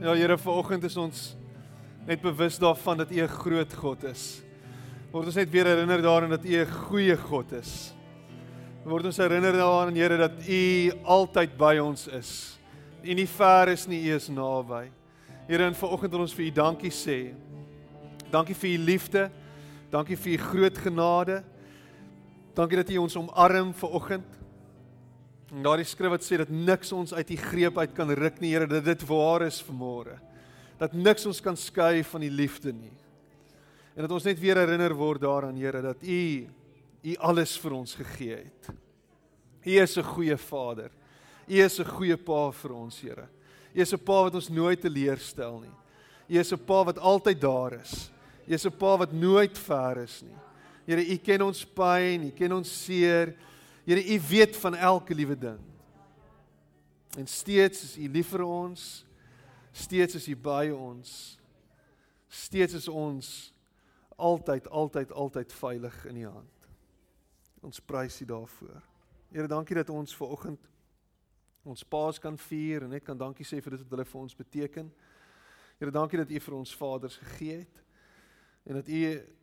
Ja Here, vanoggend is ons net bewus daarvan dat U 'n groot God is. Word ons net weer herinner daaraan dat U 'n goeie God is. Word ons herinner daaraan Here dat U altyd by ons is. U nie ver is nie, U is naby. Here, en vanoggend wil ons vir U dankie sê. Dankie vir U liefde. Dankie vir U groot genade. Dankie dat U ons omarm vanoggend. En daardie skrif wat sê dat niks ons uit die greep uit kan ruk nie, Here, dat dit waar is vanmôre. Dat niks ons kan skei van die liefde nie. En dat ons net weer herinner word daaraan, Here, dat U U alles vir ons gegee het. U is 'n goeie Vader. U is 'n goeie Pa vir ons, Here. U is 'n Pa wat ons nooit teleurstel nie. U is 'n Pa wat altyd daar is. U is 'n Pa wat nooit ver is nie. Here, U ken ons pyn, U ken ons seer. Here, U weet van elke liewe ding. En steeds is U lief vir ons. Steeds is U by ons. Steeds is ons altyd altyd altyd veilig in U hand. Ons prys U daarvoor. Here, dankie dat ons ver oggend ons Paas kan vier en net kan dankie sê vir dit wat hulle vir ons beteken. Here, dankie dat U vir ons vaders gegee het en dat U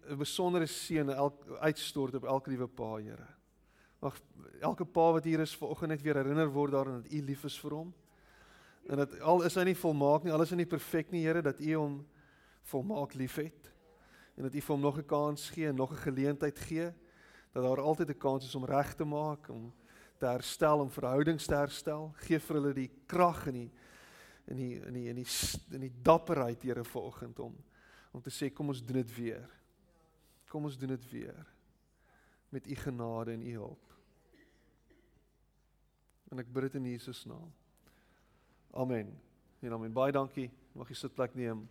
'n besondere seën uitstort op elke liewe pa, Here. Mag elke pa wat hier is vanoggend net weer herinner word daaraan dat U lief is vir hom. En dat al is hy nie volmaak nie, alles is nie perfek nie, Here, dat U hom volmaak liefhet. En dat U vir hom nog 'n kans gee en nog 'n geleentheid gee dat daar altyd 'n kans is om reg te maak, om te herstel, om verhoudings te herstel. Geef vir hulle die krag en die in die in die in die in die dapperheid, Here, vanoggend om om te sê kom ons doen dit weer. Kom ons doen dit weer met u genade en u hulp. En ek bid dit in Jesus naam. Amen. En amen. Baie dankie. Mag jy sitplek neem.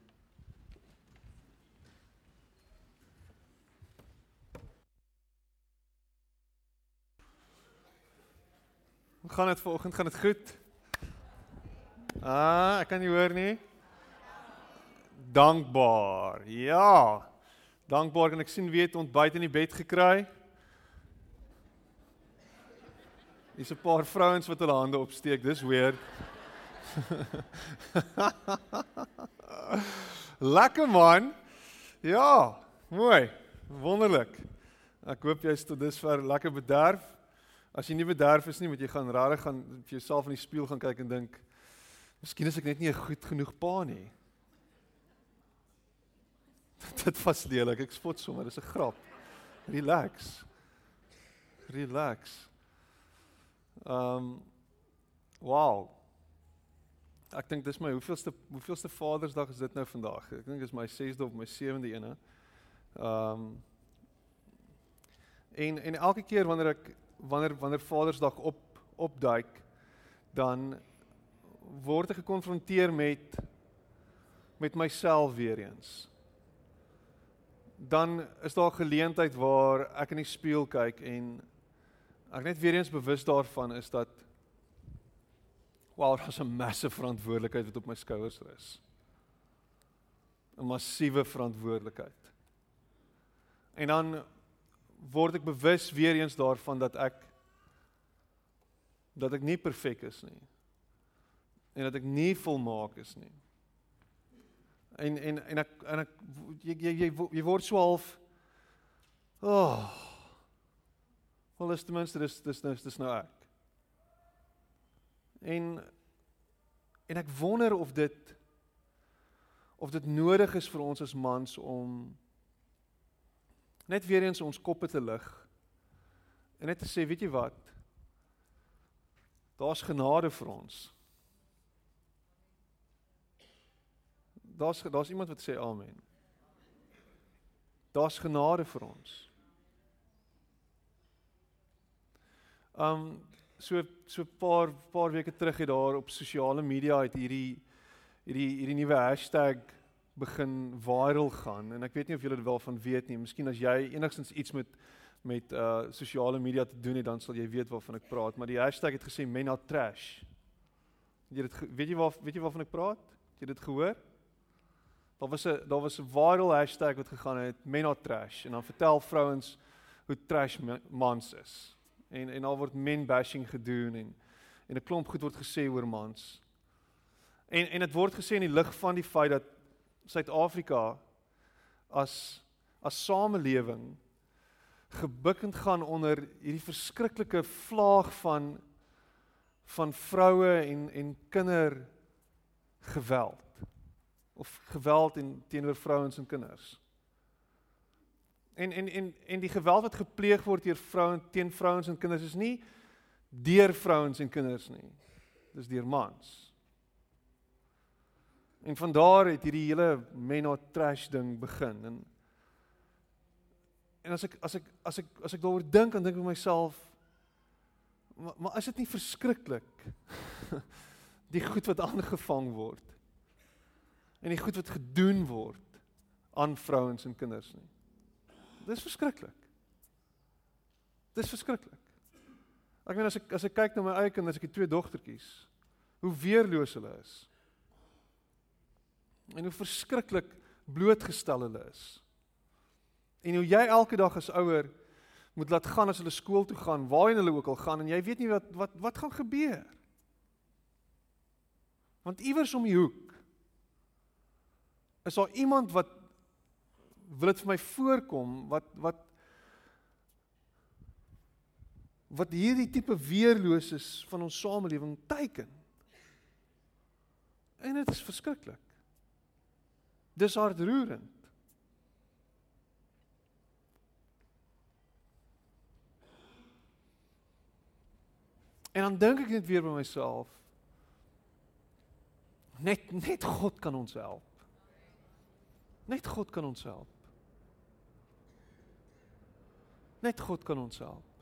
Hoe gaan dit vanoggend? Gaan dit goed? Ah, ek kan nie hoor nie. Dankbaar. Ja. Dankbaar kan ek sien weet ontbyt in die bed gekry. Hier's 'n paar vrouens wat hulle hande opsteek. Dis weird. Lekker man. Ja, mooi. Wonderlik. Ek hoop jy's tot dusver lekker bederf. As jy nie bederf is nie, moet jy gaan rarig gaan vir jouself in die spieël gaan kyk en dink, miskien is ek net nie 'n goed genoeg pa nie. Dit was lelik. Ek spot sommer, dis 'n grap. Relax. Relax. Ehm um, wow. Ek dink dis my hoeveelste hoeveelste Vadersdag is dit nou vandag? Ek dink dis my 6de of my 7de ene. Ehm um, en en elke keer wanneer ek wanneer wanneer Vadersdag op opduik dan word ek gekonfronteer met met myself weer eens. Dan is daar 'n geleentheid waar ek in die spieël kyk en ek net weer eens bewus daarvan is dat wow, daar's 'n massive verantwoordelikheid wat op my skouers rus. 'n Massiewe verantwoordelikheid. En dan word ek bewus weer eens daarvan dat ek dat ek nie perfek is nie. En dat ek nie volmaak is nie. En en en ek en ek jy jy jy word so half oh Wel is ten minste dis dis nou dis nou ek. En en ek wonder of dit of dit nodig is vir ons as mans om net weer eens ons koppe te lig en net te sê, weet jy wat? Daar's genade vir ons. Daar's daar's iemand wat sê amen. Daar's genade vir ons. Um so so 'n paar paar weke terug het daar op sosiale media het hierdie hierdie hierdie nuwe hashtag begin viral gaan en ek weet nie of julle dit wel van weet nie. Miskien as jy enigstens iets met met uh sosiale media te doen het, dan sal jy weet waarvan ek praat, maar die hashtag het gesê men not trash. Jy dit weet jy waar weet jy waarvan ek praat? Het jy dit gehoor? Daar was 'n daar was 'n viral hashtag wat gegaan het men not trash en dan vertel vrouens hoe trash mans is en en daar word men bashing gedoen en en 'n klomp goed word gesê oor mans. En en dit word gesê in die lig van die feit dat Suid-Afrika as as samelewing gebukkend gaan onder hierdie verskriklike vlaag van van vroue en en kinder geweld of geweld in teenoor vrouens en kinders. En en en en die geweld wat gepleeg word deur vrouens teen vrouens en kinders is nie deur vrouens en kinders nie. Dis deur mans. En van daar het hierdie hele men not trash ding begin en en as ek as ek as ek as ek daaroor dink dan dink ek myself maar, maar is dit nie verskriklik die goed wat aangevang word en die goed wat gedoen word aan vrouens en kinders nie Dis verskriklik. Dis verskriklik. Ek meen as ek as ek kyk na my eie kinders, ek het twee dogtertjies. Hoe weerloos hulle is. En hoe verskriklik blootgestel hulle is. En hoe jy elke dag as ouer moet laat gaan as hulle skool toe gaan, waarheen hulle ook al gaan en jy weet nie wat wat wat gaan gebeur. Want iewers om die hoek is daar iemand wat wil dit vir my voorkom wat wat wat hierdie tipe weerloses van ons samelewing teiken. En dit is verskriklik. Dis hartroerend. En dan dink ek net weer by myself. Net net God kan ons help. Net God kan ons help. Net God kan ons help.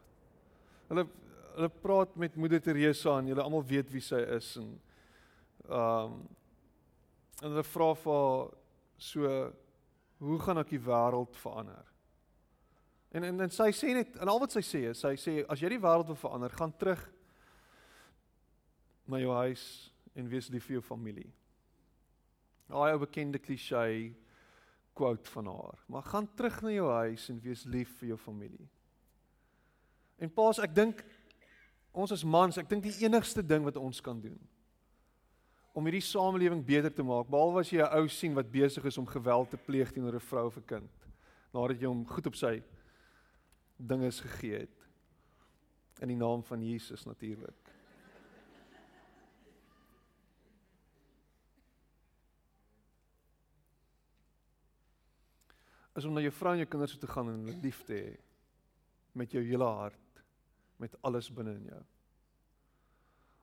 Hulle hulle praat met Moeder Teresa en julle almal weet wie sy is en ehm um, en hulle vra vir haar so hoe gaan ek die wêreld verander? En en en sy sê net en al wat sy sê is sy sê as jy die wêreld wil verander, gaan terug na jou huis en wees lief vir jou familie. Daai ou bekende klise quote van haar. Maar gaan terug na jou huis en wees lief vir jou familie. En paas, ek dink ons as mans, ek dink die enigste ding wat ons kan doen om hierdie samelewing beter te maak, behalwe as jy 'n ou sien wat besig is om geweld te pleeg teenoor 'n vrou of 'n kind, nadat jy hom goed op sy dinge gegee het in die naam van Jesus natuurlik. As om na jou vrou en jou kinders toe te gaan en hulle lief te hê met jou hele hart met alles binne in jou.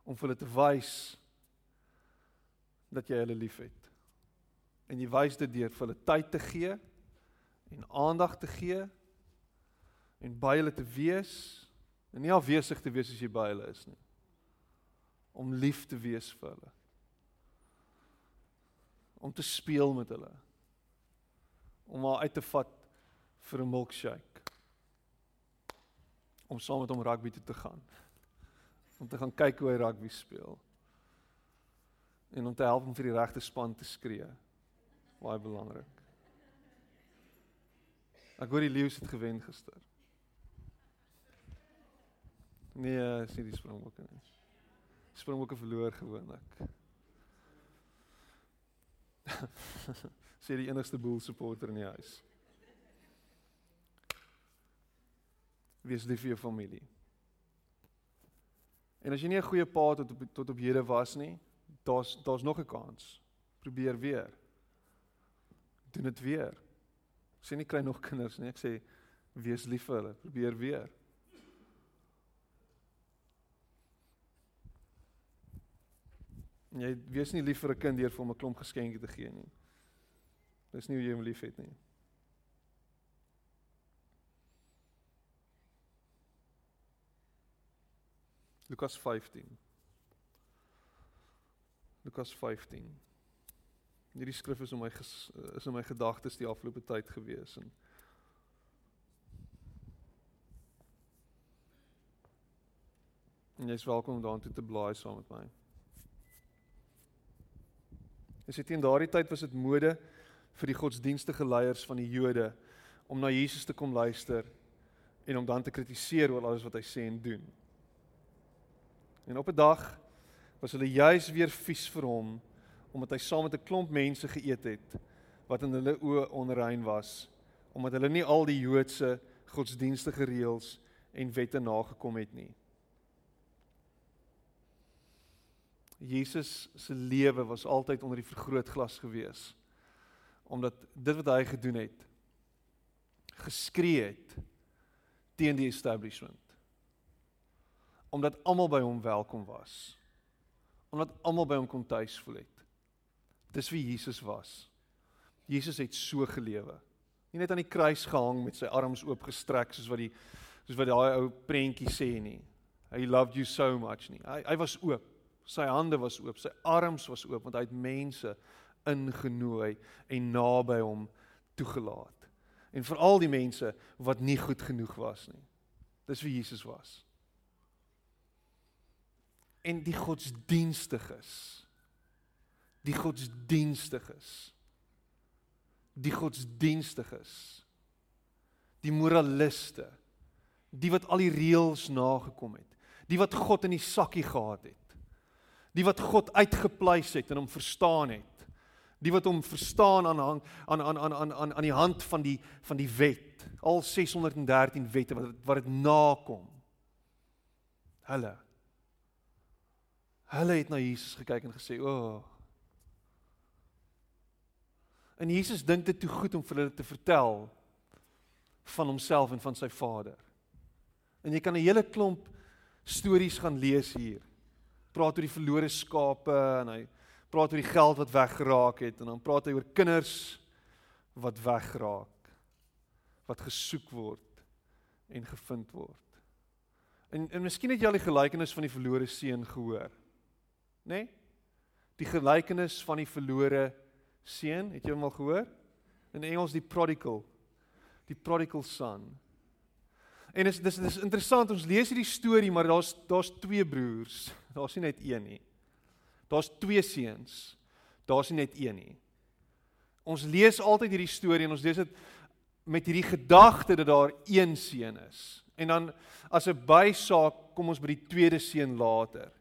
Om vir hulle te wys dat jy hulle liefhet. En jy wys dit deur vir hulle tyd te gee en aandag te gee en by hulle te wees en nie afwesig te wees as jy by hulle is nie. Om lief te wees vir hulle. Om te speel met hulle. Om haar uit te vat vir 'n milkshake om saam met hom rugby toe te gaan. Om te gaan kyk hoe hy rugby speel. En om te help om vir die regte span te skree. Baie belangrik. Ek hoor die leeu's het gewen gister. Nee, is nie die Springbokke nie. Springbokke verloor gewoonlik. Sê die enigste boel supporter in die huis. Wees lief vir jou familie. En as jy nie 'n goeie pa tot op tot op hede was nie, daar's daar's nog 'n kans. Probeer weer. Doen dit weer. Ek sê nie kry nog kinders nie, ek sê wees lief vir hulle, probeer weer. Jy wees nie lief vir 'n kind deur vir hom 'n klomp geskenke te gee nie. Dis nie hoe jy hom liefhet nie. Lukas 15. Lukas 15. Hierdie skrif is in my is in my gedagtes die afgelope tyd gewees en En jy's welkom om daartoe te blaai saam met my. Is dit in daardie tyd was dit mode vir die godsdienstige leiers van die Jode om na Jesus te kom luister en om dan te kritiseer oor alles wat hy sê en doen. En op 'n dag was hulle juis weer vies vir hom omdat hy saam met 'n klomp mense geëet het wat in hulle oë onrein was omdat hulle nie al die Joodse godsdienstige reëls en wette nagekom het nie. Jesus se lewe was altyd onder die vergrootglas gewees omdat dit wat hy gedoen het geskree het teen die establishment omdat almal by hom welkom was. Omdat almal by hom kon tuis voel het. Dis wie Jesus was. Jesus het so gelewe. Nie net aan die kruis gehang met sy arms oopgestrek soos wat die soos wat daai ou prentjie sê nie. He loved you so much nie. Hy hy was oop. Sy hande was oop. Sy arms was oop want hy het mense ingenooi en naby hom toegelaat. En veral die mense wat nie goed genoeg was nie. Dis wie Jesus was en die godsdienstiges die godsdienstiges die godsdienstiges die moraliste. Die wat al die reëls nagekom het. Die wat God in die sakkie gehad het. Die wat God uitgepleis het en hom verstaan het. Die wat hom verstaan aan aan aan aan aan aan aan die hand van die van die wet. Al 613 wette wat wat dit nakom. Hulle hulle het na Jesus gekyk en gesê o oh. en Jesus dink dit te goed om vir hulle te vertel van homself en van sy Vader en jy kan 'n hele klomp stories gaan lees hier praat oor die verlore skape en hy praat oor die geld wat weggeraak het en dan praat hy oor kinders wat weggeraak wat gesoek word en gevind word. En en miskien het jy al die gelykenis van die verlore seun gehoor. Né? Nee? Die gelykenis van die verlore seun, het jy hom al gehoor? In Engels die prodigal. Die prodigal son. En dis dis dis interessant ons lees hierdie storie maar daar's daar's twee broers. Daar's nie net een nie. Daar's twee seuns. Daar's nie net een nie. Ons lees altyd hierdie storie en ons lees dit met hierdie gedagte dat daar een seun is. En dan as 'n bysaak kom ons by die tweede seun later.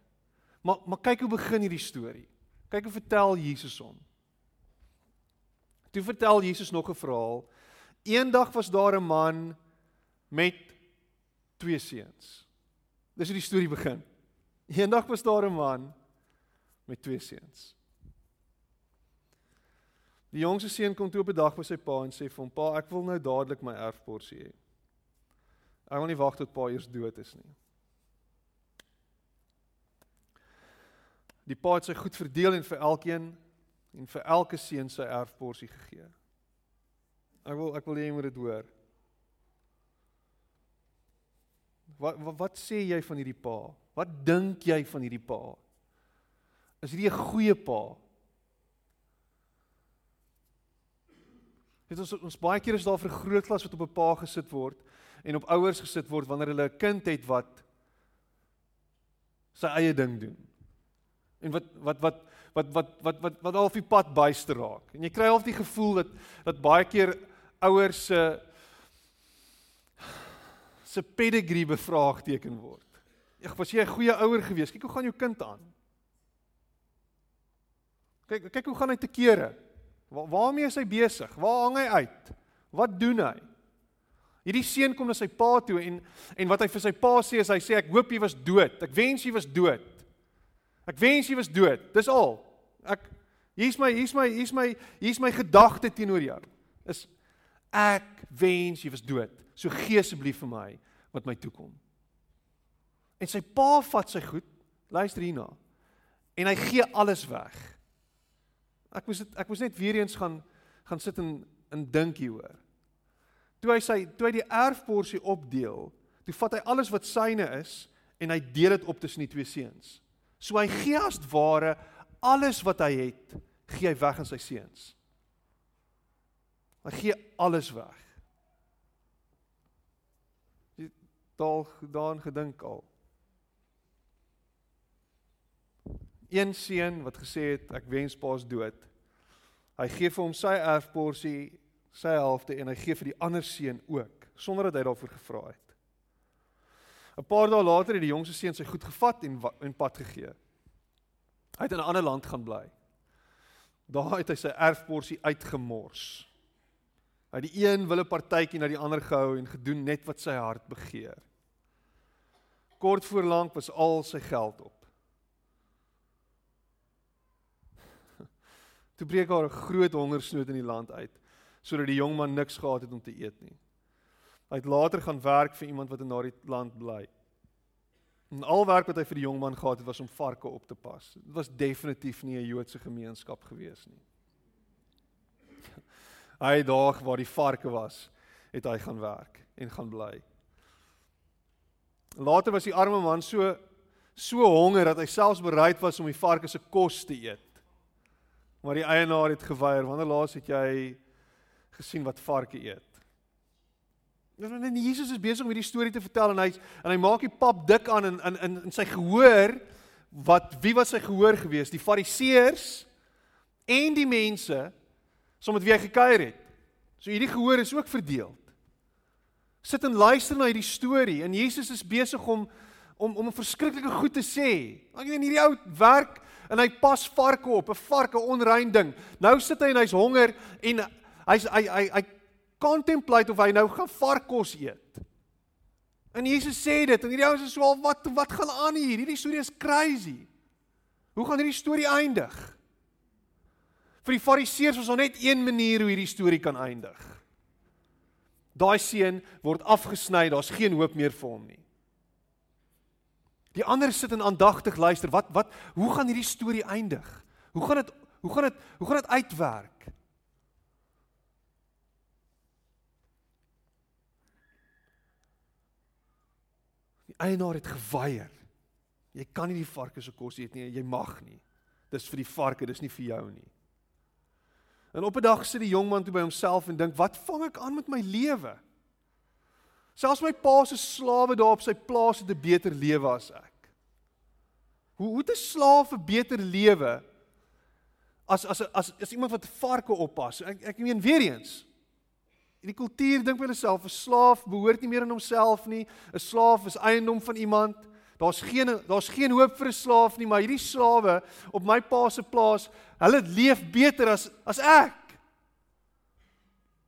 Maar maar kyk hoe begin hierdie storie. Kyk hoe vertel Jesus hom. Toe vertel Jesus nog 'n verhaal. Eendag was daar 'n man met twee seuns. Dis hoe die storie begin. Eendag was daar 'n man met twee seuns. Die jongste seun kom toe op 'n dag by sy pa en sê vir hom: "Pa, ek wil nou dadelik my erfporsie hê. Ek wil nie wag tot pa eers dood is nie." Die pa het sy goed verdeel en vir elkeen en vir elke seun sy erfporsie gegee. Ek wil ek wil hê jy moet dit hoor. Wat, wat wat sê jy van hierdie pa? Wat dink jy van hierdie pa? Is hierdie 'n goeie pa? Dit ons ons baie keer is daar vir groot klas wat op 'n pa gesit word en op ouers gesit word wanneer hulle 'n kind het wat sy eie ding doen. En wat wat wat wat wat wat wat wat half die pad byster raak. En jy kry half die gevoel dat dat baie keer ouers se se pedigree bevraagteken word. Ek was jy 'n goeie ouer gewees? Kyk hoe gaan jou kind aan. Kyk kyk hoe gaan hy te kere. Waar, waarmee is hy besig? Waar hang hy uit? Wat doen hy? Hierdie seun kom na sy pa toe en en wat hy vir sy pa sê is hy sê ek hoop jy was dood. Ek wens jy was dood. Ek wens jy was dood. Dis al. Ek hier's my hier's my hier's my hier's my gedagte teenoor jou. Is ek wens jy was dood. So gee asseblief vir my wat my toekom. En sy pa vat sy goed, luister hierna. En hy gee alles weg. Ek moes dit ek moes net weer eens gaan gaan sit en in dink hieroor. Toe hy sy toe hy die erfporsie opdeel, toe vat hy alles wat syne is en hy deel dit op tussen die twee seuns. So hy gee as ware alles wat hy het, gee hy weg aan sy seuns. Hy gee alles weg. daal daan gedink al. Een seun wat gesê het ek wens pa's dood. Hy gee vir hom sy erfporsie, sy helfte en hy gee vir die ander seun ook sonder dat hy daarvoor gevra het. 'n Paar dae later het die jongste seun sy goed gevat en en pad gegee. Hy het in 'n ander land gaan bly. Daar het hy sy erfporsie uitgemors. Hy het die een wille partytjie na die ander gehou en gedoen net wat sy hart begeer. Kort voor lank was al sy geld op. Toe breek daar 'n groot hongersnood in die land uit sodat die jong man niks gehad het om te eet nie. Hy het later gaan werk vir iemand wat in daardie land bly. En al werk wat hy vir die jong man gehad het was om varke op te pas. Dit was definitief nie 'n Joodse gemeenskap gewees nie. Hy daag waar die varke was, het hy gaan werk en gaan bly. Later was die arme man so so honger dat hy selfs bereid was om die varke se kos te eet. Maar die eienaar het geweier. Wanneer laas het jy gesien wat varke eet? En Jesus is besig om hierdie storie te vertel en hy en hy maak die pap dik aan in in in, in sy gehoor wat wie was sy gehoor gewees? Die Fariseërs en die mense saam met wie hy gekuier het. So hierdie gehoor is ook verdeel. Sit en luister na hierdie storie en Jesus is besig om om om 'n verskriklike goed te sê. Ek weet hierdie ou werk en hy pas varke op, 'n varke onrein ding. Nou sit hy en hy's honger en hy's hy hy hy contemplate of hy nou gaan varkos eet. En Jesus sê dit en hierdie ouens is so wat wat gaan aan hier? Hierdie storie is crazy. Hoe gaan hierdie storie eindig? Vir die Fariseërs was daar net een manier hoe hierdie storie kan eindig. Daai seun word afgesny, daar's geen hoop meer vir hom nie. Die ander sit en aandagtig luister. Wat wat hoe gaan hierdie storie eindig? Hoe gaan dit hoe gaan dit hoe gaan dit uitwerk? Die eienaar het geweier. Jy kan nie die varke se kos eet nie, jy mag nie. Dis vir die varke, dis nie vir jou nie. En op 'n dag sit die jong man toe by homself en dink, "Wat vang ek aan met my lewe?" Selfs my pa se slawe daar op sy plaas het 'n beter lewe as ek. Hoe hoe 'n slaaf 'n beter lewe as as as as iemand wat varke oppas? Ek ek meen weer eens. Die kultuur dink by hulle self 'n slaaf behoort nie meer aan homself nie. 'n Slaaf is eiendom van iemand. Daar's geen daar's geen hoop vir 'n slaaf nie, maar hierdie slawe op my pa se plaas, hulle leef beter as as ek.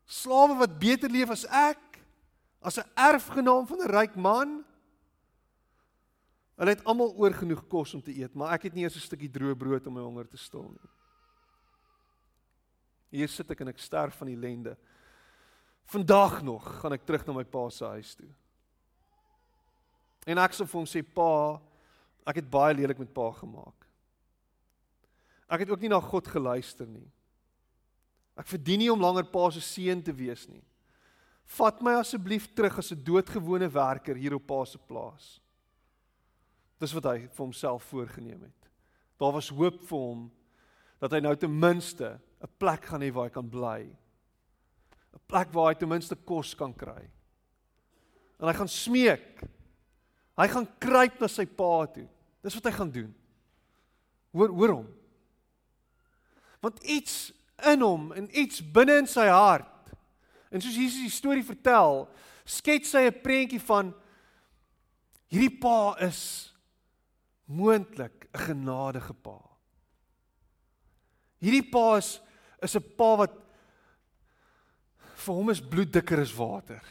Slawe wat beter leef as ek, as 'n erfgenaam van 'n ryk man. Hulle het almal oor genoeg kos om te eet, maar ek het nie eers 'n stukkie droë brood om my honger te stil nie. Hier sit ek en ek sterf van ellende. Vandag nog gaan ek terug na my pa se huis toe. En ek sê vir hom sê pa, ek het baie lelik met pa gemaak. Ek het ook nie na God geluister nie. Ek verdien nie om langer pa se seun te wees nie. Vat my asseblief terug as 'n doodgewone werker hier op pa se plaas. Dis wat hy vir homself voorgenem het. Daar was hoop vir hom dat hy nou ten minste 'n plek gaan hê waar hy kan bly. 'n Plek waar hy ten minste kos kan kry. En hy gaan smeek Hy gaan kruip na sy pa toe. Dis wat hy gaan doen. Hoor hoor hom. Want iets in hom en iets binne in sy hart. En soos Jesus die storie vertel, skets hy 'n prentjie van hierdie pa is moontlik 'n genadige pa. Hierdie pa is is 'n pa wat vir hom is bloed dikker as water.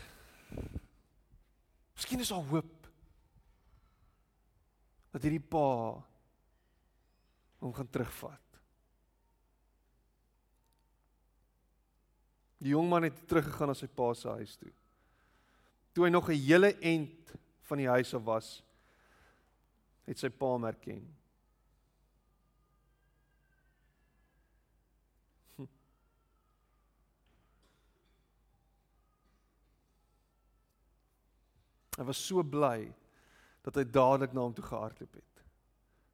Miskien is daar hoop dat hierdie pa hom gaan terugvat. Die jong man het teruggegaan na sy pa se huis toe. Toe hy nog 'n hele end van die huis af was, het sy pa hom herken. Hy was so bly dat hy dadelik na hom toe gehardloop het.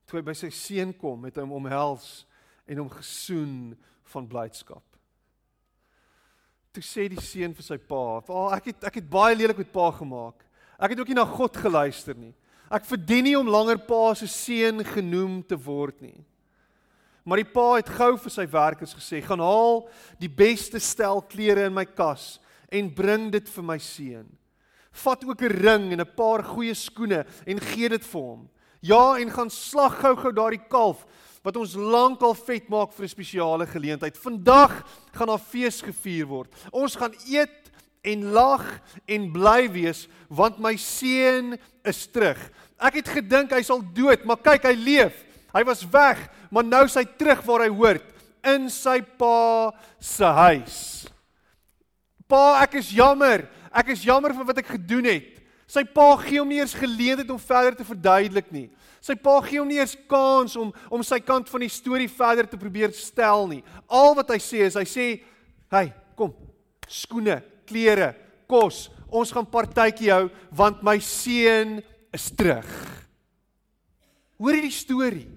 Toe hy by sy seun kom, het hy hom omhels en hom gesoen van blydskap. Toe sê die seun vir sy pa: "Pa, ek het ek het baie lelik met pa gemaak. Ek het ook nie na God geluister nie. Ek verdien nie om langer pa se seun genoem te word nie." Maar die pa het gou vir sy werkers gesê: "Gaan haal die beste stel klere in my kas en bring dit vir my seun." Vat ook 'n ring en 'n paar goeie skoene en gee dit vir hom. Ja, en gaan slag gou-gou daardie kalf wat ons lankal vet maak vir 'n spesiale geleentheid. Vandag gaan daar fees gevier word. Ons gaan eet en lag en bly wees want my seun is terug. Ek het gedink hy sal dood, maar kyk, hy leef. Hy was weg, maar nou is hy terug waar hy hoort, in sy pa se huis. Pa, ek is jammer. Ek is jammer vir wat ek gedoen het. Sy pa gee hom nie eens geleentheid om verder te verduidelik nie. Sy pa gee hom nie eens kans om om sy kant van die storie verder te probeer stel nie. Al wat hy sê is hy sê, "Hey, kom. Skoene, klere, kos. Ons gaan partytjie hou want my seun is terug." Hoor jy die storie?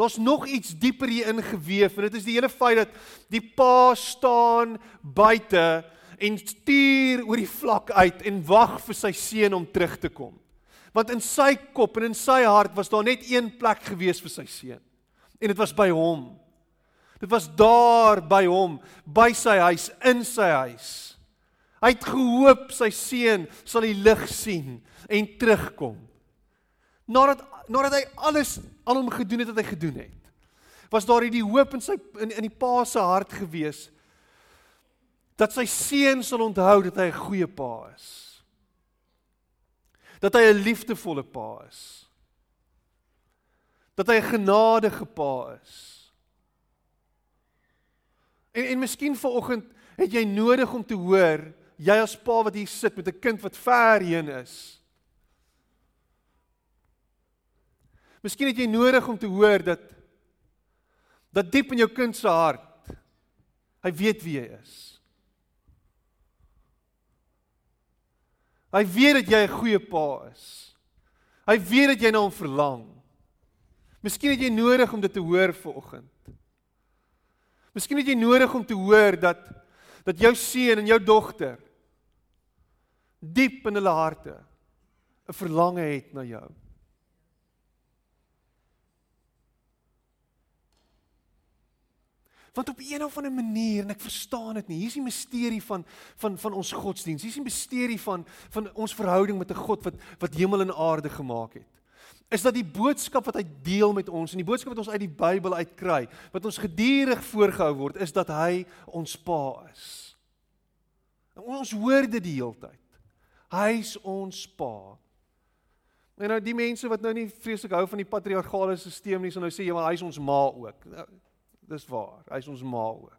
Daar's nog iets dieper hier ingeweef en dit is die hele feit dat die pa staan buite en stuur oor die vlak uit en wag vir sy seun om terug te kom. Want in sy kop en in sy hart was daar net een plek gewees vir sy seun. En dit was by hom. Dit was daar by hom, by sy huis, in sy huis. Hy het gehoop sy seun sal die lig sien en terugkom. Nadat nadat hy alles aan hom gedoen het wat hy gedoen het, was daar hierdie hoop in sy in, in die pa se hart gewees dat sy seun sal onthou dat hy 'n goeie pa is. Dat hy 'n liefdevolle pa is. Dat hy 'n genadige pa is. En en miskien vanoggend het jy nodig om te hoor, jy as pa wat hier sit met 'n kind wat ver heen is. Miskien het jy nodig om te hoor dat dat diep in jou kind se hart hy weet wie hy is. Hy weet dat jy 'n goeie pa is. Hy weet dat jy na hom verlang. Miskien het jy nodig om dit te hoor vanoggend. Miskien het jy nodig om te hoor dat dat jou seun en jou dogter diep in hulle harte 'n verlange het na jou. Want op 'n of ander manier en ek verstaan dit nie. Hier is die misterie van van van ons godsdiens. Hier is die misterie van van ons verhouding met 'n God wat wat hemel en aarde gemaak het. Is dat die boodskap wat hy deel met ons en die boodskap wat ons uit die Bybel uitkry, wat ons gedurig voorgehou word, is dat hy ons Pa is. En ons hoor dit die hele tyd. Hy's ons Pa. En nou die mense wat nou nie vreeslik hou van die patriargale stelsel nie, sal nou sê ja, maar hy's ons ma ook. Nou, Dis waar. Hy's ons ma ook.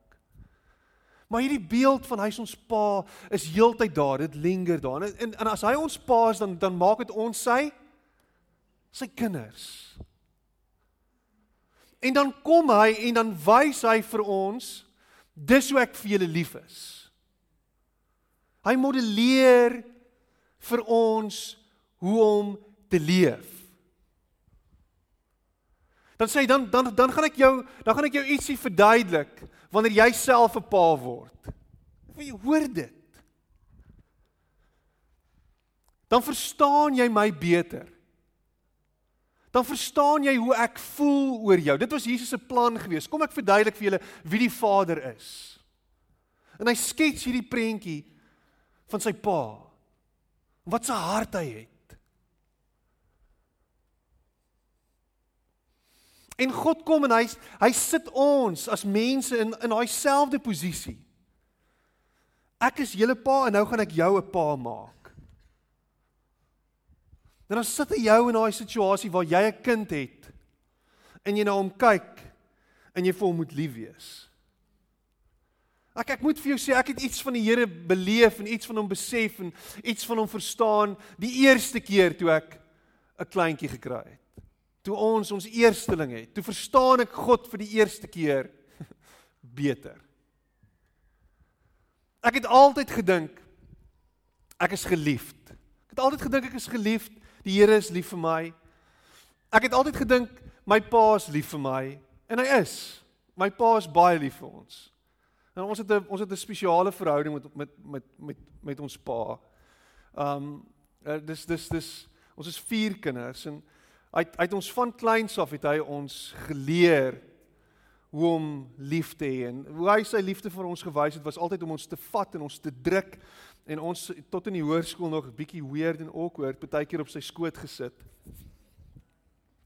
Maar hierdie beeld van hy's ons pa is heeltyd daar. Dit linger daar. En, en en as hy ons pa is dan dan maak dit ons sy sy kinders. En dan kom hy en dan wys hy vir ons dis hoe ek vir julle lief is. Hy modelleer vir ons hoe om te leef dan sê hy dan dan dan gaan ek jou dan gaan ek jou ietsie verduidelik wanneer jy self 'n pa word. Wie hoor dit? Dan verstaan jy my beter. Dan verstaan jy hoe ek voel oor jou. Dit was Jesus se plan gewees. Kom ek verduidelik vir julle wie die Vader is. En hy skets hierdie prentjie van sy pa. Wat 'n hart hy het. En God kom en hy hy sit ons as mense in in daai selfde posisie. Ek is julle pa en nou gaan ek jou 'n pa maak. En dan sit hy jou in daai situasie waar jy 'n kind het en jy na hom kyk en jy vir hom moet lief wees. Ek ek moet vir jou sê ek het iets van die Here beleef en iets van hom besef en iets van hom verstaan die eerste keer toe ek 'n kleintjie gekry het toe ons ons eersteling het, toe verstaan ek God vir die eerste keer beter. Ek het altyd gedink ek is geliefd. Ek het altyd gedink ek is geliefd. Die Here is lief vir my. Ek het altyd gedink my pa is lief vir my en hy is. My pa is baie lief vir ons. En ons het 'n ons het 'n spesiale verhouding met met met met met ons pa. Um uh, dis dis dis ons is vier kinders en Hy hy het ons van kleins af het hy ons geleer hoe om lief te hê en hoe hy sy liefde vir ons gewys het was altyd om ons te vat en ons te druk en ons tot in die hoërskool nog bietjie weird en awkward baie keer op sy skoot gesit.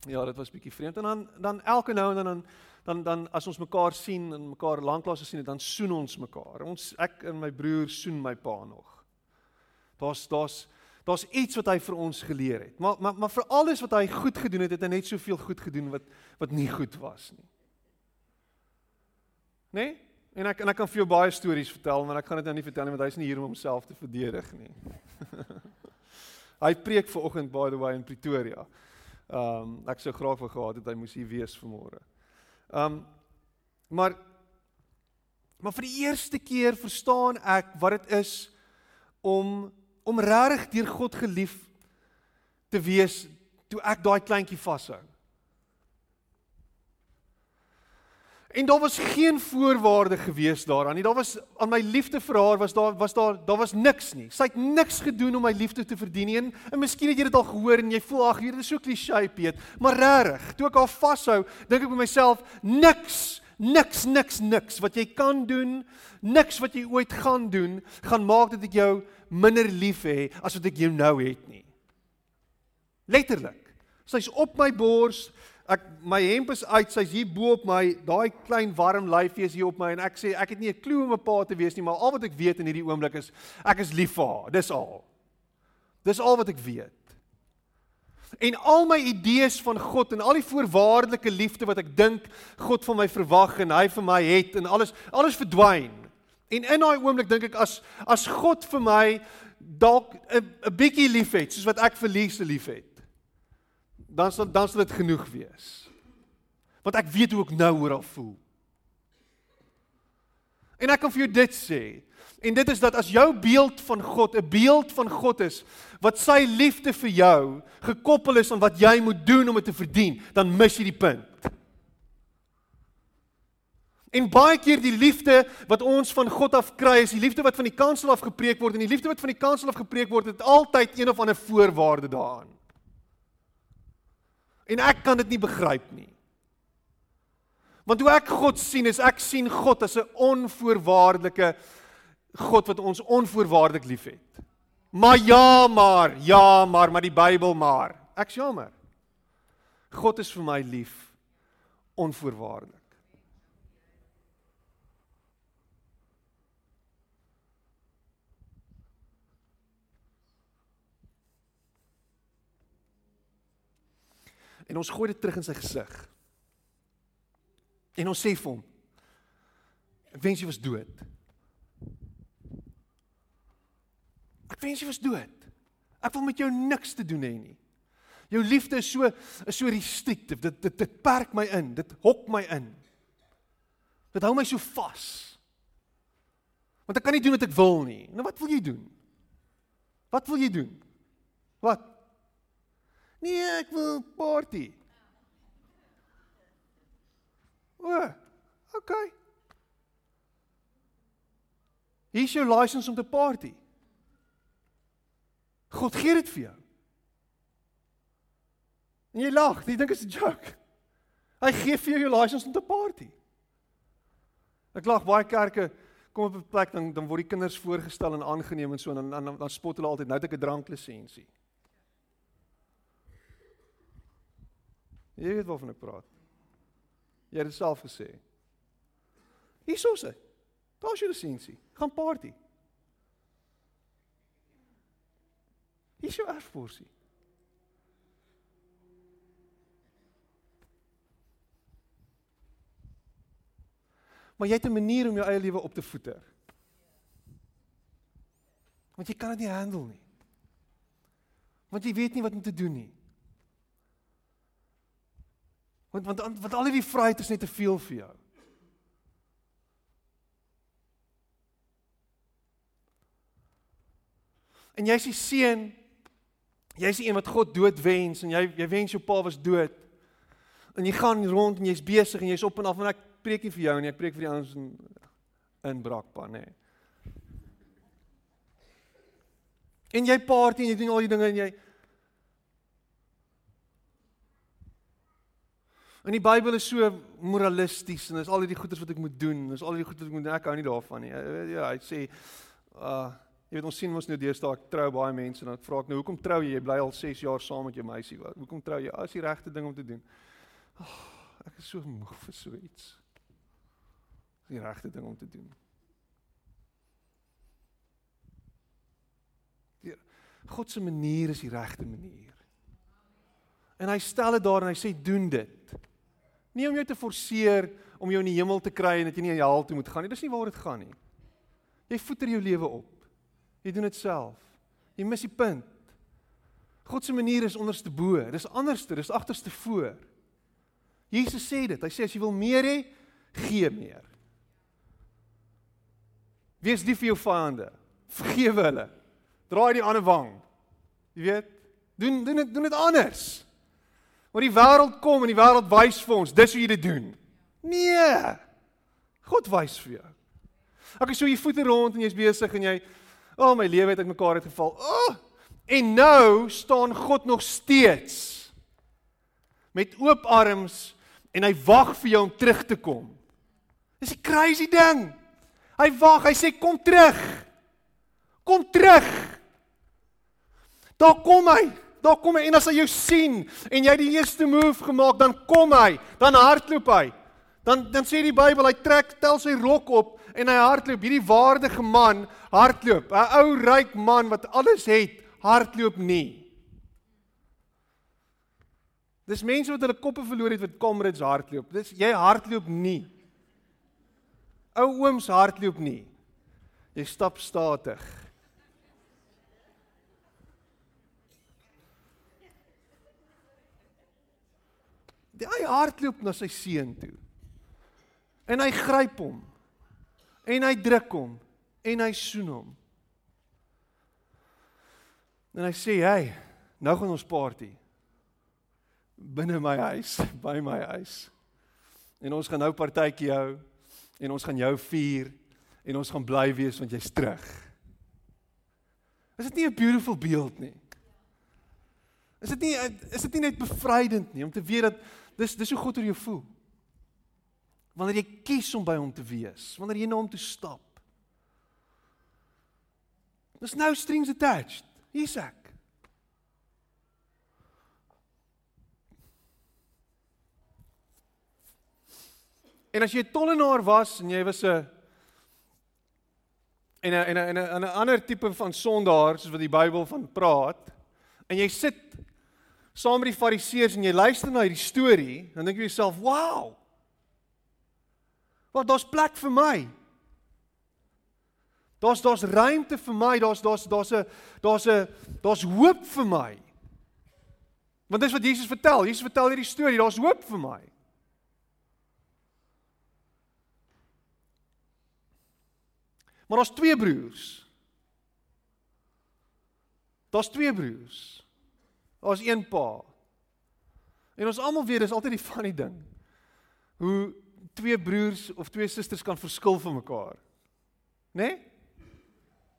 Ja, dit was bietjie vreemd en dan dan elke nou en dan dan dan dan as ons mekaar sien en mekaar lanklaas gesien het, dan soen ons mekaar. Ons ek en my broer soen my pa nog. Daar's daar's daar's iets wat hy vir ons geleer het. Maar maar maar vir alles wat hy goed gedoen het, het hy net soveel goed gedoen wat wat nie goed was nie. Né? Nee? En ek en ek kan vir jou baie stories vertel, maar ek gaan dit nou nie vertel nie want hy's nie hier om homself te verdedig nie. hy preek ver oggend by the way in Pretoria. Ehm um, ek sou graag wou gehad het hy moes hier wees vanmôre. Ehm um, maar maar vir die eerste keer verstaan ek wat dit is om om regtig deur God gelief te wees toe ek daai kleintjie vashou. En daar was geen voorwaarde gewees daaraan nie. Daar was aan my liefde vir haar was daar was daar daar was niks nie. Sy het niks gedoen om my liefde te verdien nie. En, en miskien het jy dit al gehoor en jy voel ag hier is so klise Piet, maar regtig, toe ek haar vashou, dink ek by myself niks Niks, niks, niks wat jy kan doen, niks wat jy ooit gaan doen, gaan maak dat ek jou minder lief hê as wat ek jou nou het nie. Letterlik. Sy's op my bors, ek my hemp is uit, sy's hier bo op my, daai klein warm lyfie is hier op my en ek sê ek het nie 'n klou om 'n pa te wees nie, maar al wat ek weet in hierdie oomblik is ek is lief vir haar. Dis al. Dis al wat ek weet. En al my idees van God en al die voorwaardelike liefde wat ek dink God van my verwag en hy vir my het en alles alles verdwyn. En in daai oomblik dink ek as as God vir my dalk 'n 'n bietjie liefhet soos wat ek vir Lise liefhet dan sal dan sal dit genoeg wees. Want ek weet hoe ek nou oor haar voel. En ek kan vir jou dit sê. En dit is dat as jou beeld van God 'n beeld van God is wat sy liefde vir jou gekoppel is aan wat jy moet doen om dit te verdien, dan mis jy die punt. En baie keer die liefde wat ons van God af kry, is die liefde wat van die kansel af gepreek word en die liefde wat van die kansel af gepreek word, het altyd een of ander voorwaarde daaraan. En ek kan dit nie begryp nie. Want hoe ek God sien is ek sien God as 'n onvoorwaardelike God wat ons onvoorwaardelik liefhet. Maar ja, maar, ja, maar, maar die Bybel maar. Ek's jammer. God is vir my lief onvoorwaardelik. en ons gooi dit terug in sy gesig. En ons sê vir hom: Ek wens jy was dood. Ek wens jy was dood. Ek wil met jou niks te doen hê nie. Jou liefde is so is so restrictive. Dit dit dit perk my in. Dit hok my in. Dit hou my so vas. Want ek kan nie doen wat ek wil nie. Nou wat wil jy doen? Wat wil jy doen? Wat? Nee, ek wil party. O, okay. Hier is jou lisensie om te party. God gee dit vir jou. En jy lag, jy dink dit is 'n joke. Hy gee vir jou jou lisensie om te party. Ek lag baie kerke kom op 'n plek dan dan word die kinders voorgestel en aangeneem en so en dan dan, dan spot hulle altyd nou het ek 'n dranklisensie. Jy weet waarvan ek praat. Jy het dit self gesê. Hierso sê. Daar's jou lisensie. Gaan party. Hier is jou erfporsie. Maar jy het 'n manier om jou eie lewe op te voeter. Want jy kan dit nie handle nie. Want jy weet nie wat om te doen nie. Want want want al die vryheid is net te veel vir jou. En jy's die seun. Jy's die een wat God dood wens en jy jy wens jou pa was dood. En jy gaan rond en jy's besig en jy's op en af en ek preek nie vir jou nie, ek preek vir die ouens in in Brakpan, nê. En jy party en jy doen al die dinge en jy En die Bybel is so moralisties en dis al die goeders wat ek moet doen, dis al die goeders wat ek moet doen. Ek hou nie daarvan nie. Ja, hy sê uh Jy weet ons sien mos nou deesdae ek trou baie mense en dan vra ek nou hoekom trou jy? Jy bly al 6 jaar saam met jou meisie. Wat? Hoekom trou jy? As die regte ding om te doen. Oh, ek is so moeg vir so iets. Die regte ding om te doen. Die God se manier is die regte manier. En hy stel dit daar en hy sê doen dit. Nie om jou te forceer om jou in die hemel te kry en dat jy nie in die hel toe moet gaan nie. Dis nie waaroor dit gaan nie. Jy voeter jou lewe op. Jy doen dit self. Jy mis die punt. God se manier is onderste bo. Dis anderste, dis agterste voor. Jesus sê dit. Hy sê as jy wil meer hê, gee meer. Wees lief vir jou vyande. Vergewe hulle. Draai die ander wang. Jy weet, doen doen dit doen dit anders. Want die wêreld kom en die wêreld wys vir ons, dis hoe jy dit doen. Nee. God wys vir jou. Ek is so jy voete rond en jy's besig en jy O, oh, my lewe het uitmekaar uitgeval. O! Oh, en nou staan God nog steeds met oop arms en hy wag vir jou om terug te kom. Dis 'n crazy ding. Hy wag, hy sê kom terug. Kom terug. Daar kom hy. Daar kom hy en as hy jou sien en jy die eerste move gemaak, dan kom hy, dan hardloop hy. Dan dan sê die Bybel hy trek tel sy rok op en hy hardloop. Hierdie waardige man hardloop. 'n Ou ryk man wat alles het, hardloop nie. Dis mense wat hulle koppe verloor het wat comrades hardloop. Dis jy hardloop nie. Ou ooms hardloop nie. Jy stap statig. Hy hardloop na sy seun toe. En hy gryp hom en hy druk hom en hy soen hom. En hy sê, "Hey, nou gaan ons party binne my huis, by my huis. En ons gaan nou partytjie hou en ons gaan jou vier en ons gaan bly wees want jy's terug." Is dit nie 'n beautiful beeld nie? Is dit nie is dit nie net bevrydend nie om te weet dat dis dis hoe God oor jou voel? Wanneer jy kies om by hom te wees, wanneer jy na hom toe stap. There's no strings attached. Hier's ek. En as jy 'n tollenaar was en jy was 'n en 'n en 'n 'n ander tipe van sondaar soos wat die Bybel van praat en jy sit saam met die fariseërs en jy luister na hierdie storie, dan dink jy jouself, "Wow! Want daar's plek vir my. Daar's daar's ruimte vir my. Daar's daar's daar's 'n daar's 'n daar's hoop vir my. Want dis wat Jesus vertel. Jesus vertel hierdie storie. Daar's hoop vir my. Maar daar's twee broers. Daar's twee broers. Daar's een pa. En ons almal weet dis altyd die funny ding. Hoe twee broers of twee susters kan verskil van mekaar. Né? Nee?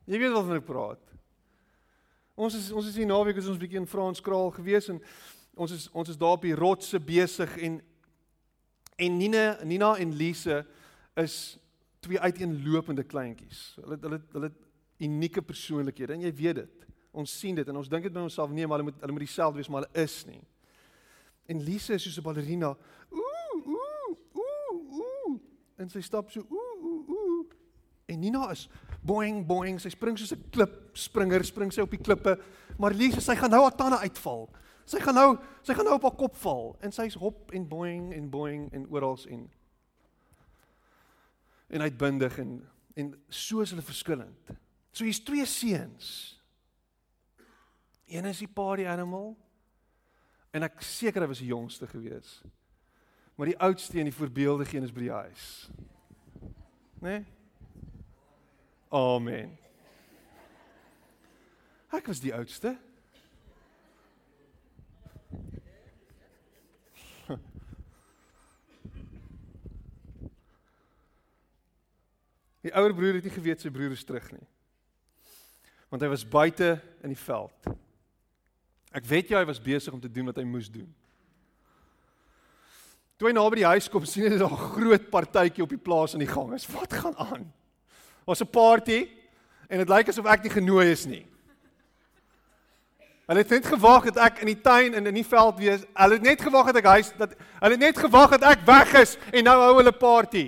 Jy weet wat ek praat. Ons is ons is hier naweek is ons bietjie in Franskraal gewees en ons is ons is daar op die rotse besig en en Nina Nina en Lise is twee uiteenlopende kleintjies. Hulle hulle hulle unieke persoonlikhede en jy weet dit. Ons sien dit en ons dink dit by onsself nee maar hulle moet hulle moet dieselfde wees maar hulle is nie. En Lise is soos 'n ballerina. En sy stap so ooh ooh ooh. En Nina is boing boing. Sy spring soos 'n klip springer spring sy op die klippe. Maar Lise sy gaan nou haar tande uitval. Sy gaan nou sy gaan nou op haar kop val. En sy's hop en boing en boing en oral en en uitbundig en en so is hulle verskillend. So hier's twee seuns. Een is die party animal. En ek seker hy was die jongste geweest maar die oudste en die voorbeeldige een is by die huis. Né? Nee? Amen. Ek was die oudste. Die ouer broer het nie geweet sy broer is terug nie. Want hy was buite in die veld. Ek weet jy hy was besig om te doen wat hy moes doen. Toe hy na by die huis kom, sien hy daar 'n groot partytjie op die plaas aan die gang is. Wat gaan aan? Was 'n party En dit lyk asof ek nie genooi is nie. Hulle het net gewag dat ek in die tuin en in die veld wees. Hulle het net gewag dat ek huis dat hulle het net gewag dat ek weg is en nou hou hulle party.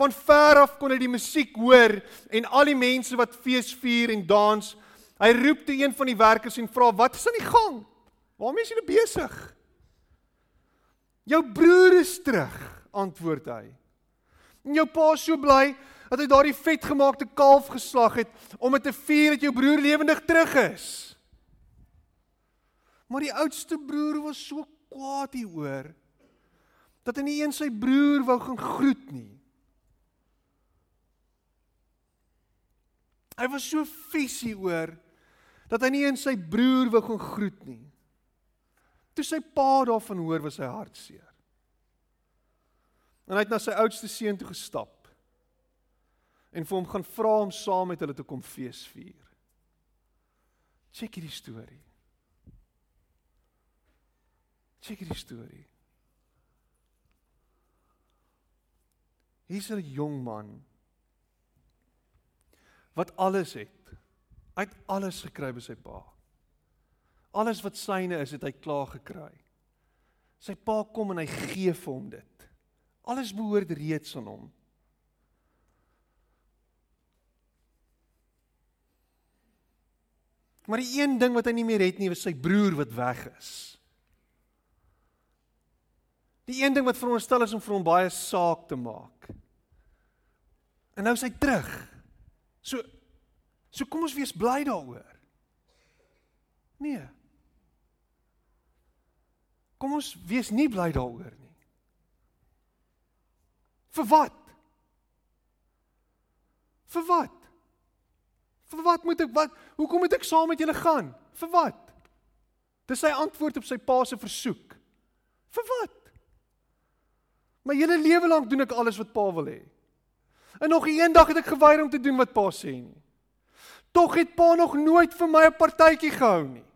Van ver af kon hy die musiek hoor en al die mense wat fees vier en dans. Hy roep toe een van die werkers en vra: "Wat is aan die gang? Waarmee is julle besig?" "Jou broer is terug," antwoord hy. En jou pa is so bly dat hy daardie vetgemaakte kalf geslag het om dit te vier dat jou broer lewendig terug is. Maar die oudste broer was so kwaad hieroor dat hy nie eens sy broer wou gaan groet nie. Hy was so vies hieroor dat hy nie eens sy broer wou gaan groet nie. Toe sy pa daarvan hoor, was sy hartseer. En hy het na sy oudste seun toe gestap en vir hom gaan vra om saam met hulle te kom fees vier. Check hierdie storie. Check hierdie storie. Hier's 'n jong man wat alles het. Hy het alles gekry by sy pa. Alles wat syne is, het hy klaar gekry. Sy pa kom en hy gee vir hom dit. Alles behoort reeds aan hom. Maar die een ding wat hy nie meer het nie, is sy broer wat weg is. Die een ding wat veronderstel is om vir hom baie saak te maak. En nou is hy terug. So so kom ons wees bly daaroor. Nee. Kom ons wees nie bly daaroor nie. Vir wat? Vir wat? Vir wat moet ek wat hoekom moet ek saam met julle gaan? Vir wat? Dis sy antwoord op sy pa se versoek. Vir wat? My hele lewe lank doen ek alles wat pa wil hê. En nog eendag het ek geweier om te doen wat pa sê nie. Tog het pa nog nooit vir my 'n partytjie gehou nie.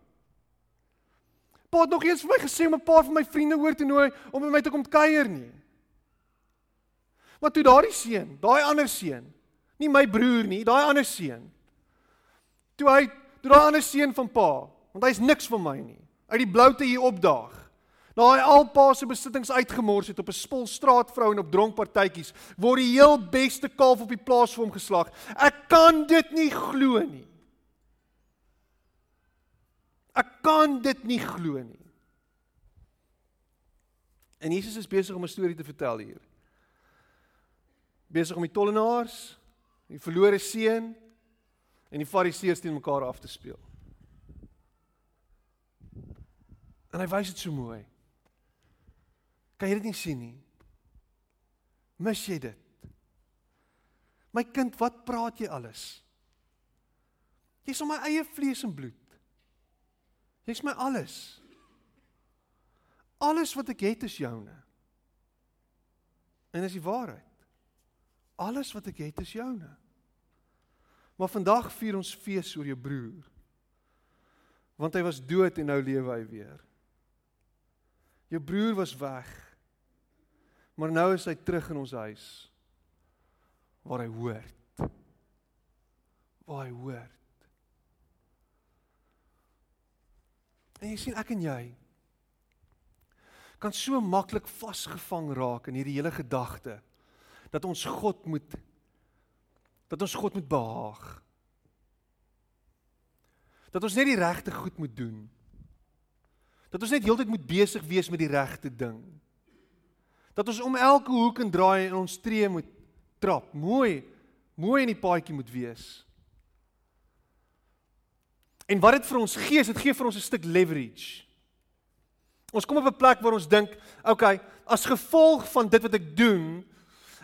Pa het nog eens vir my gesê om 'n paar van my vriende oor te nooi om by my te kom kuier nie. Maar toe daardie seun, daai ander seun, nie my broer nie, daai ander seun, Toe hy toe daai ander seun van pa, want hy's niks vir my nie, uit die bloute hier opdaag. Nou hy al pa se besittings uitgemors het op 'n spul straatvrou en op dronkpartytjies, word die heel beste kalf op die plaas vir hom geslag. Ek kan dit nie glo nie. Ek kan dit nie glo nie. En Jesus is besig om 'n storie te vertel hier. Besig om die tollenaars, die verlore seun en die fariseërs teen mekaar af te speel. En hy wys dit so mooi. Kan jy dit nie sien nie? Mis jy dit? My kind, wat praat jy alles? Jy's om my eie vlees en bloed. Jy's my alles. Alles wat ek het is joune. En dis die waarheid. Alles wat ek het is joune. Maar vandag vier ons fees oor jou broer. Want hy was dood en nou lewe hy weer. Jou broer was weg. Maar nou is hy terug in ons huis waar hy hoort. Waar hy hoort. En jy sien ek en jy kan so maklik vasgevang raak in hierdie hele gedagte dat ons God moet dat ons God moet behaag. Dat ons net die regte goed moet doen. Dat ons net heeltyd moet besig wees met die regte ding. Dat ons om elke hoek en draai in ons tree moet trap, mooi, mooi in die paadjie moet wees. En wat dit vir ons gee, dit gee vir ons 'n stuk leverage. Ons kom op 'n plek waar ons dink, okay, as gevolg van dit wat ek doen,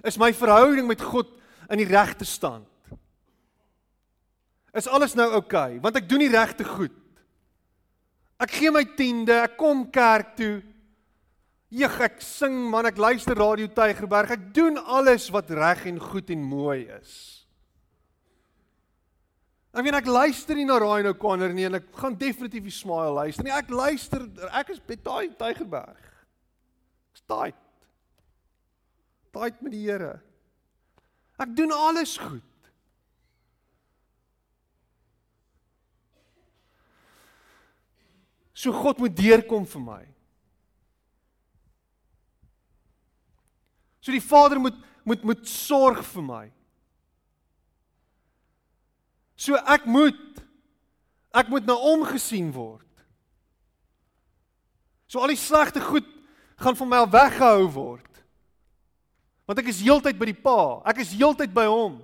is my verhouding met God in die regte stand. Is alles nou? Okay? Want ek doen die regte goed. Ek gee my tiende, ek kom kerk toe. Jeg, ek sing man, ek luister radio Tygerberg. Ek doen alles wat reg en goed en mooi is. Ek weet ek luister nie na Ryan O'Connor nie en ek gaan definitief nie smile luister nie. Ek luister, ek is by daai Tygerberg. Ek's tight. Tight met die Here. Ek doen alles goed. So God moet deurkom vir my. So die Vader moet moet moet sorg vir my. So ek moet ek moet na omgesien word. So al die slegte goed gaan van my af weggehou word. Want ek is heeltyd by die Pa. Ek is heeltyd by hom.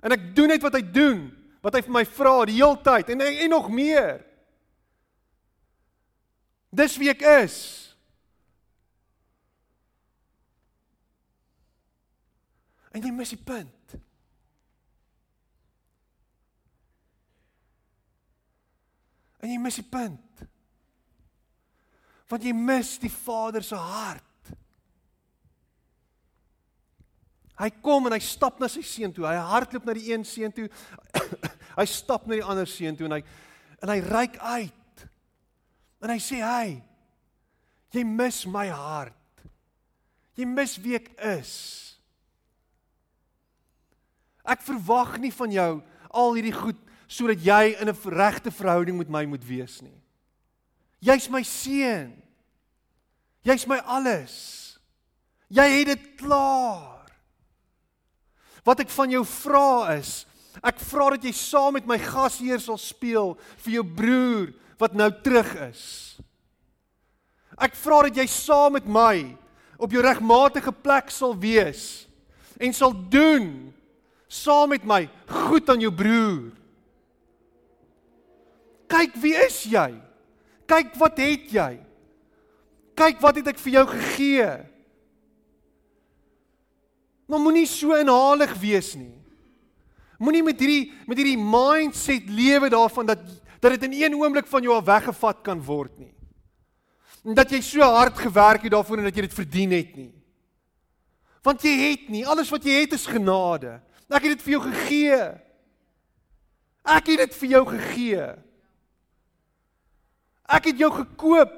En ek doen net wat hy doen, wat hy vir my vra die heeltyd en en nog meer. Dis wie ek is. En jy mis die punt. En jy mis die punt. Want jy mis die Vader se hart. Hy kom en hy stap na sy seun toe. Hy hardloop na die een seun toe. hy stap na die ander seun toe en hy en hy reik uit. En hy sê: "Hey, jy mis my hart. Jy mis wie ek is. Ek verwag nie van jou al hierdie goed sodat jy in 'n regte verhouding met my moet wees nie. Jy's my seun. Jy's my alles. Jy het dit klaar. Wat ek van jou vra is, ek vra dat jy saam met my gasheer sal speel vir jou broer wat nou terug is. Ek vra dat jy saam met my op jou regmatige plek sal wees en sal doen saam met my goed aan jou broer. Kyk wie is jy? Kyk wat het jy? Kyk wat het ek vir jou gegee? Maar moenie so inhalig wees nie. Moenie met hierdie met hierdie mindset lewe daarvan dat dat dit in een oomblik van jou af weggevat kan word nie. En dat jy so hard gewerk het daarvoor en dat jy dit verdien het nie. Want jy het nie, alles wat jy het is genade. Ek het dit vir jou gegee. Ek het dit vir jou gegee. Ek het jou gekoop.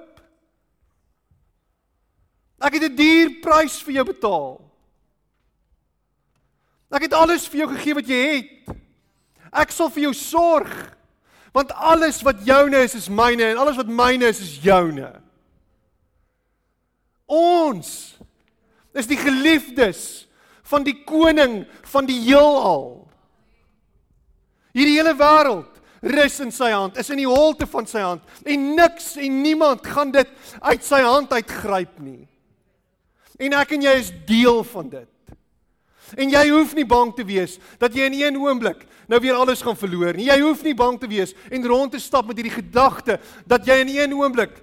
Ek het 'n duur prys vir jou betaal. Ek het alles vir jou gegee wat jy het. Ek sal vir jou sorg. Want alles wat joune is, is myne en alles wat myne is, is joune. Ons is die geliefdes van die koning van die heelal. Hierdie hele wêreld rus in sy hand, is in die holte van sy hand en niks en niemand gaan dit uit sy hand uitgryp nie. En ek en jy is deel van dit. En jy hoef nie bang te wees dat jy in een oomblik nou weer alles gaan verloor nie. Jy hoef nie bang te wees en rond te stap met hierdie gedagte dat jy in een oomblik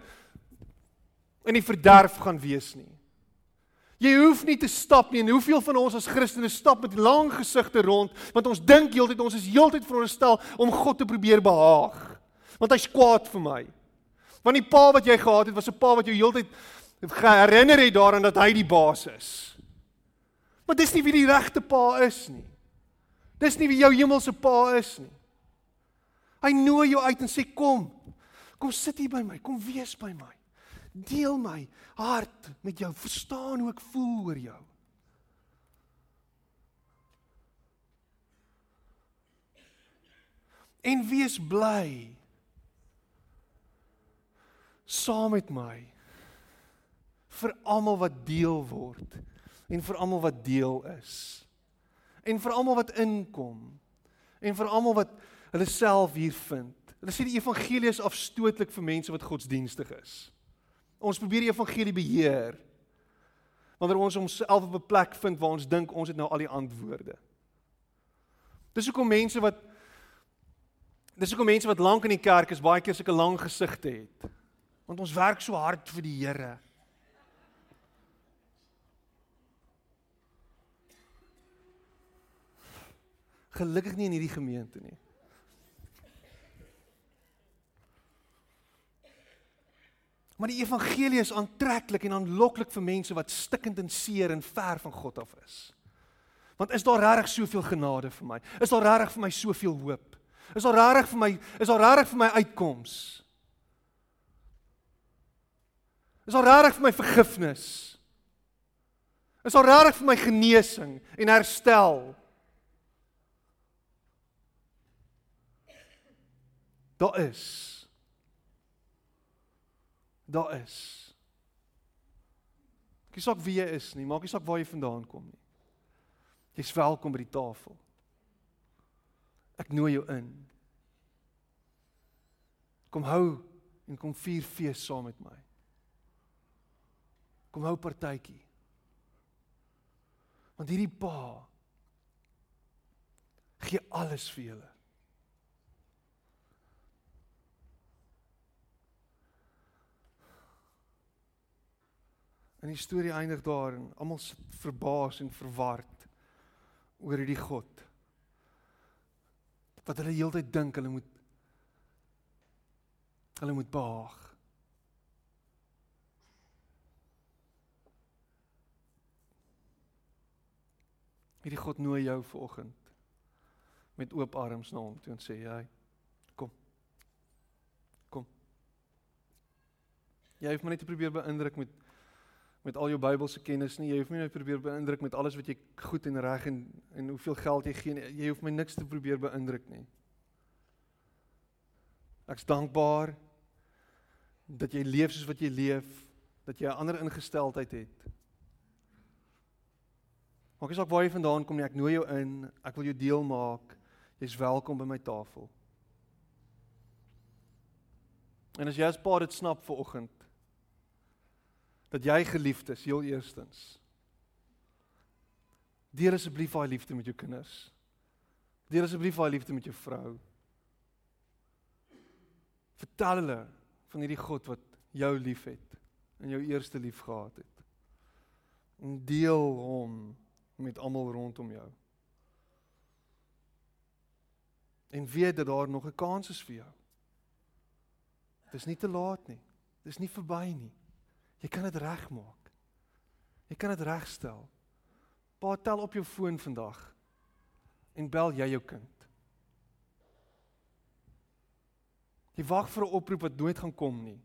in die verderf gaan wees nie. Jy hoef nie te stap nie. En hoeveel van ons as Christene stap met lang gesigte rond want ons dink heeltyd ons is heeltyd veronderstel om God te probeer behaag. Want hy's kwaad vir my. Want die pa wat jy gehad het was 'n pa wat jou heeltyd herinner het daaraan dat hy die baas is. Maar dis nie wie die regte pa is nie. Dis nie wie jou hemelse pa is nie. Hy nooi jou uit en sê kom. Kom sit hier by my. Kom wees by my. Deel my hart met jou. Verstaan hoe ek voel oor jou. En wees bly saam met my vir almal wat deel word en vir almal wat deel is en vir almal wat inkom en vir almal wat hulle self hier vind. Hulle sê die evangelie is afstootlik vir mense wat godsdienstig is. Ons probeer die evangelie beheer. Wanneer ons onsself op 'n plek vind waar ons dink ons het nou al die antwoorde. Dis hoekom mense wat Dis hoekom mense wat lank in die kerk is baie keer sulke lang gesigte het. Want ons werk so hard vir die Here. Gelukkig nie in hierdie gemeente nie. Maar die evangelie is aantreklik en aanloklik vir mense wat stikkend en seer en ver van God af is. Want is daar regtig soveel genade vir my? Is daar regtig vir my soveel hoop? Is daar regtig vir my is daar regtig vir my uitkoms? Is daar regtig vir my vergifnis? Is daar regtig vir my genesing en herstel? Daar is Daar is. Maak nie saak wie jy is nie, maak nie saak waar jy vandaan kom nie. Jy's welkom by die tafel. Ek nooi jou in. Kom hou en kom vier fees saam met my. Kom hou partytjie. Want hierdie pa gee alles vir julle. En die storie eindig daar en almal sit verbaas en verward oor hierdie God. Wat hulle heeltyd dink hulle moet hulle moet behaag. Hierdie God nooi jou vanoggend met oop arms na hom toe en sê hy kom. Kom. Jy hoef my net te probeer beïndruk met met al jou Bybelse kennis nie. Jy hoef my net probeer beïndruk met alles wat jy goed en reg en en hoeveel geld jy gee. Jy hoef my niks te probeer beïndruk nie. Ek's dankbaar dat jy leef soos wat jy leef, dat jy 'n ander ingesteldheid het. Maak nie saak waar jy vandaan kom nie, ek nooi jou in. Ek wil jou deel maak. Jy's welkom by my tafel. En as jy as pa dit snap vir oggend, dat jy geliefd is heel eerstens. Deel asseblief daai liefde met jou kinders. Deel asseblief daai liefde met jou vrou. Vertel hulle van hierdie God wat jou liefhet en jou eerste lief gehad het. En deel hom met almal rondom jou. En weet dat daar nog 'n kans is vir jou. Dit is nie te laat nie. Dit is nie verby nie. Jy kan dit regmaak. Jy kan dit regstel. Pa tel op jou foon vandag en bel jy jou kind. Jy wag vir 'n oproep wat nooit gaan kom nie.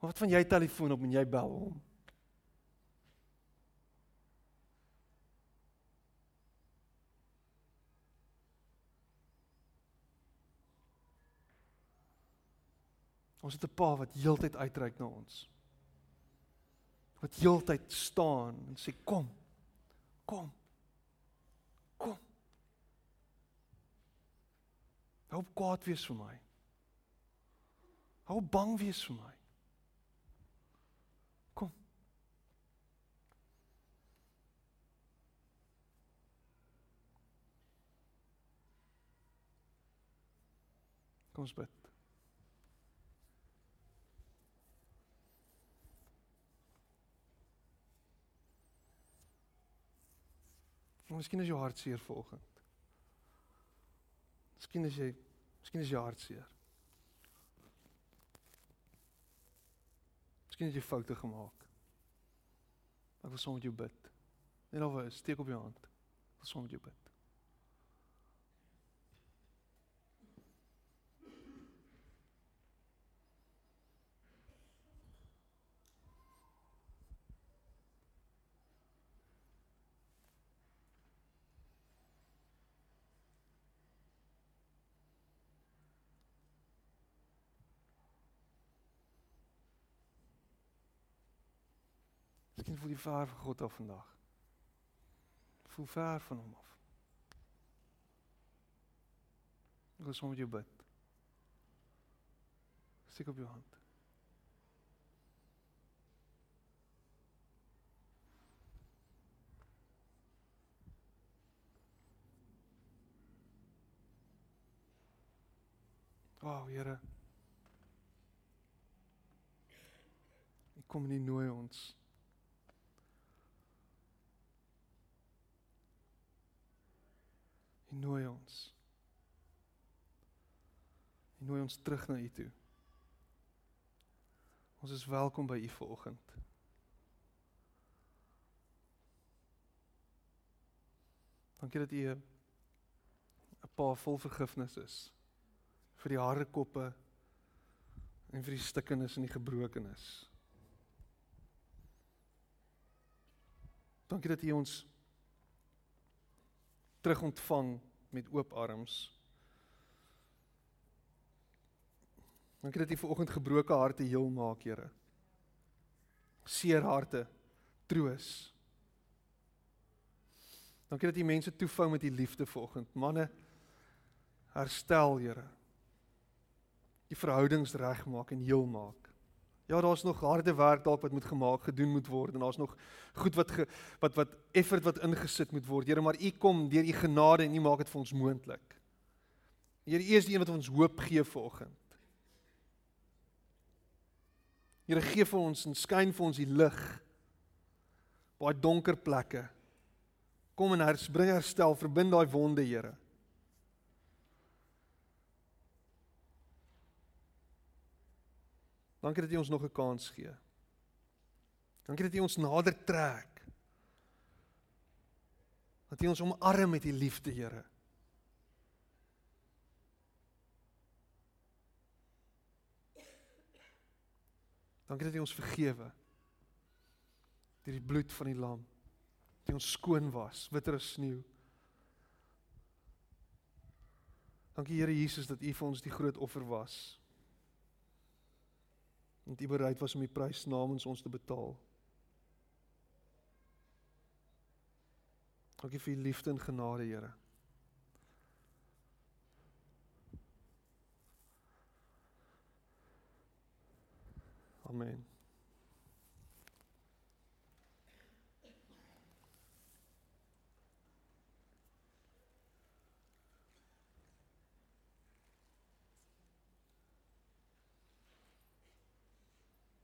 Wat van jy telefoon op en jy bel hom? Ons het 'n Pa wat heeltyd uitreik na ons. Wat heeltyd staan en sê kom. Kom. Kom. Hou kwaad wees vir my. Hou bang wees vir my. Kom. Kom ons bid. Miskien is jou hart seer vanoggend. Miskien is jy miskien is jou hart seer. Miskien het jy foute gemaak. Ek wil saam met jou bid. Net of steek op jou hand. Ek wil saam met jou bid. Miskien voel jy ver van God af vandag. Voel ver van hom af. Ek wil sommer jou bid. Steek op jou hand. Wow, Here. Ek kom nie nooi ons Hy nooi ons. Hy nooi ons terug na U toe. Ons is welkom by U vanoggend. Dankie dat U 'n paar vol vergifnis is vir die harde koppe en vir die stikkenis en die gebrokenis. Dankie dat U ons terugontvang met oop arms. Dankie dat U vanoggend gebroke harte heel maak, Here. Seer harte troos. Dankie dat U mense toevou met U liefde vanoggend. Manne herstel, Here. Die verhoudings regmaak en heel maak. Ja, daar's nog harde werk dalk wat moet gemaak, gedoen moet word en daar's nog goed wat ge, wat wat effort wat ingesit moet word. Here, maar U kom deur U genade en U maak dit vir ons moontlik. Here, U is die een wat ons hoop gee vanoggend. Here, gee vir ons en skyn vir ons die lig op daai donker plekke. Kom en hersbring herstel, verbind daai wonde, Here. Dankie dat U ons nog 'n kans gee. Dankie dat U ons nader trek. Dat U ons omarm met U liefde, Here. Dankie dat U ons vergewe. Deur die bloed van die lam. Dat U ons skoon was, witter as sneeu. Dankie Here Jesus dat U vir ons die groot offer was en U bereid was om die prys namens ons te betaal. Dankie vir U liefde en genade, Here. Amen.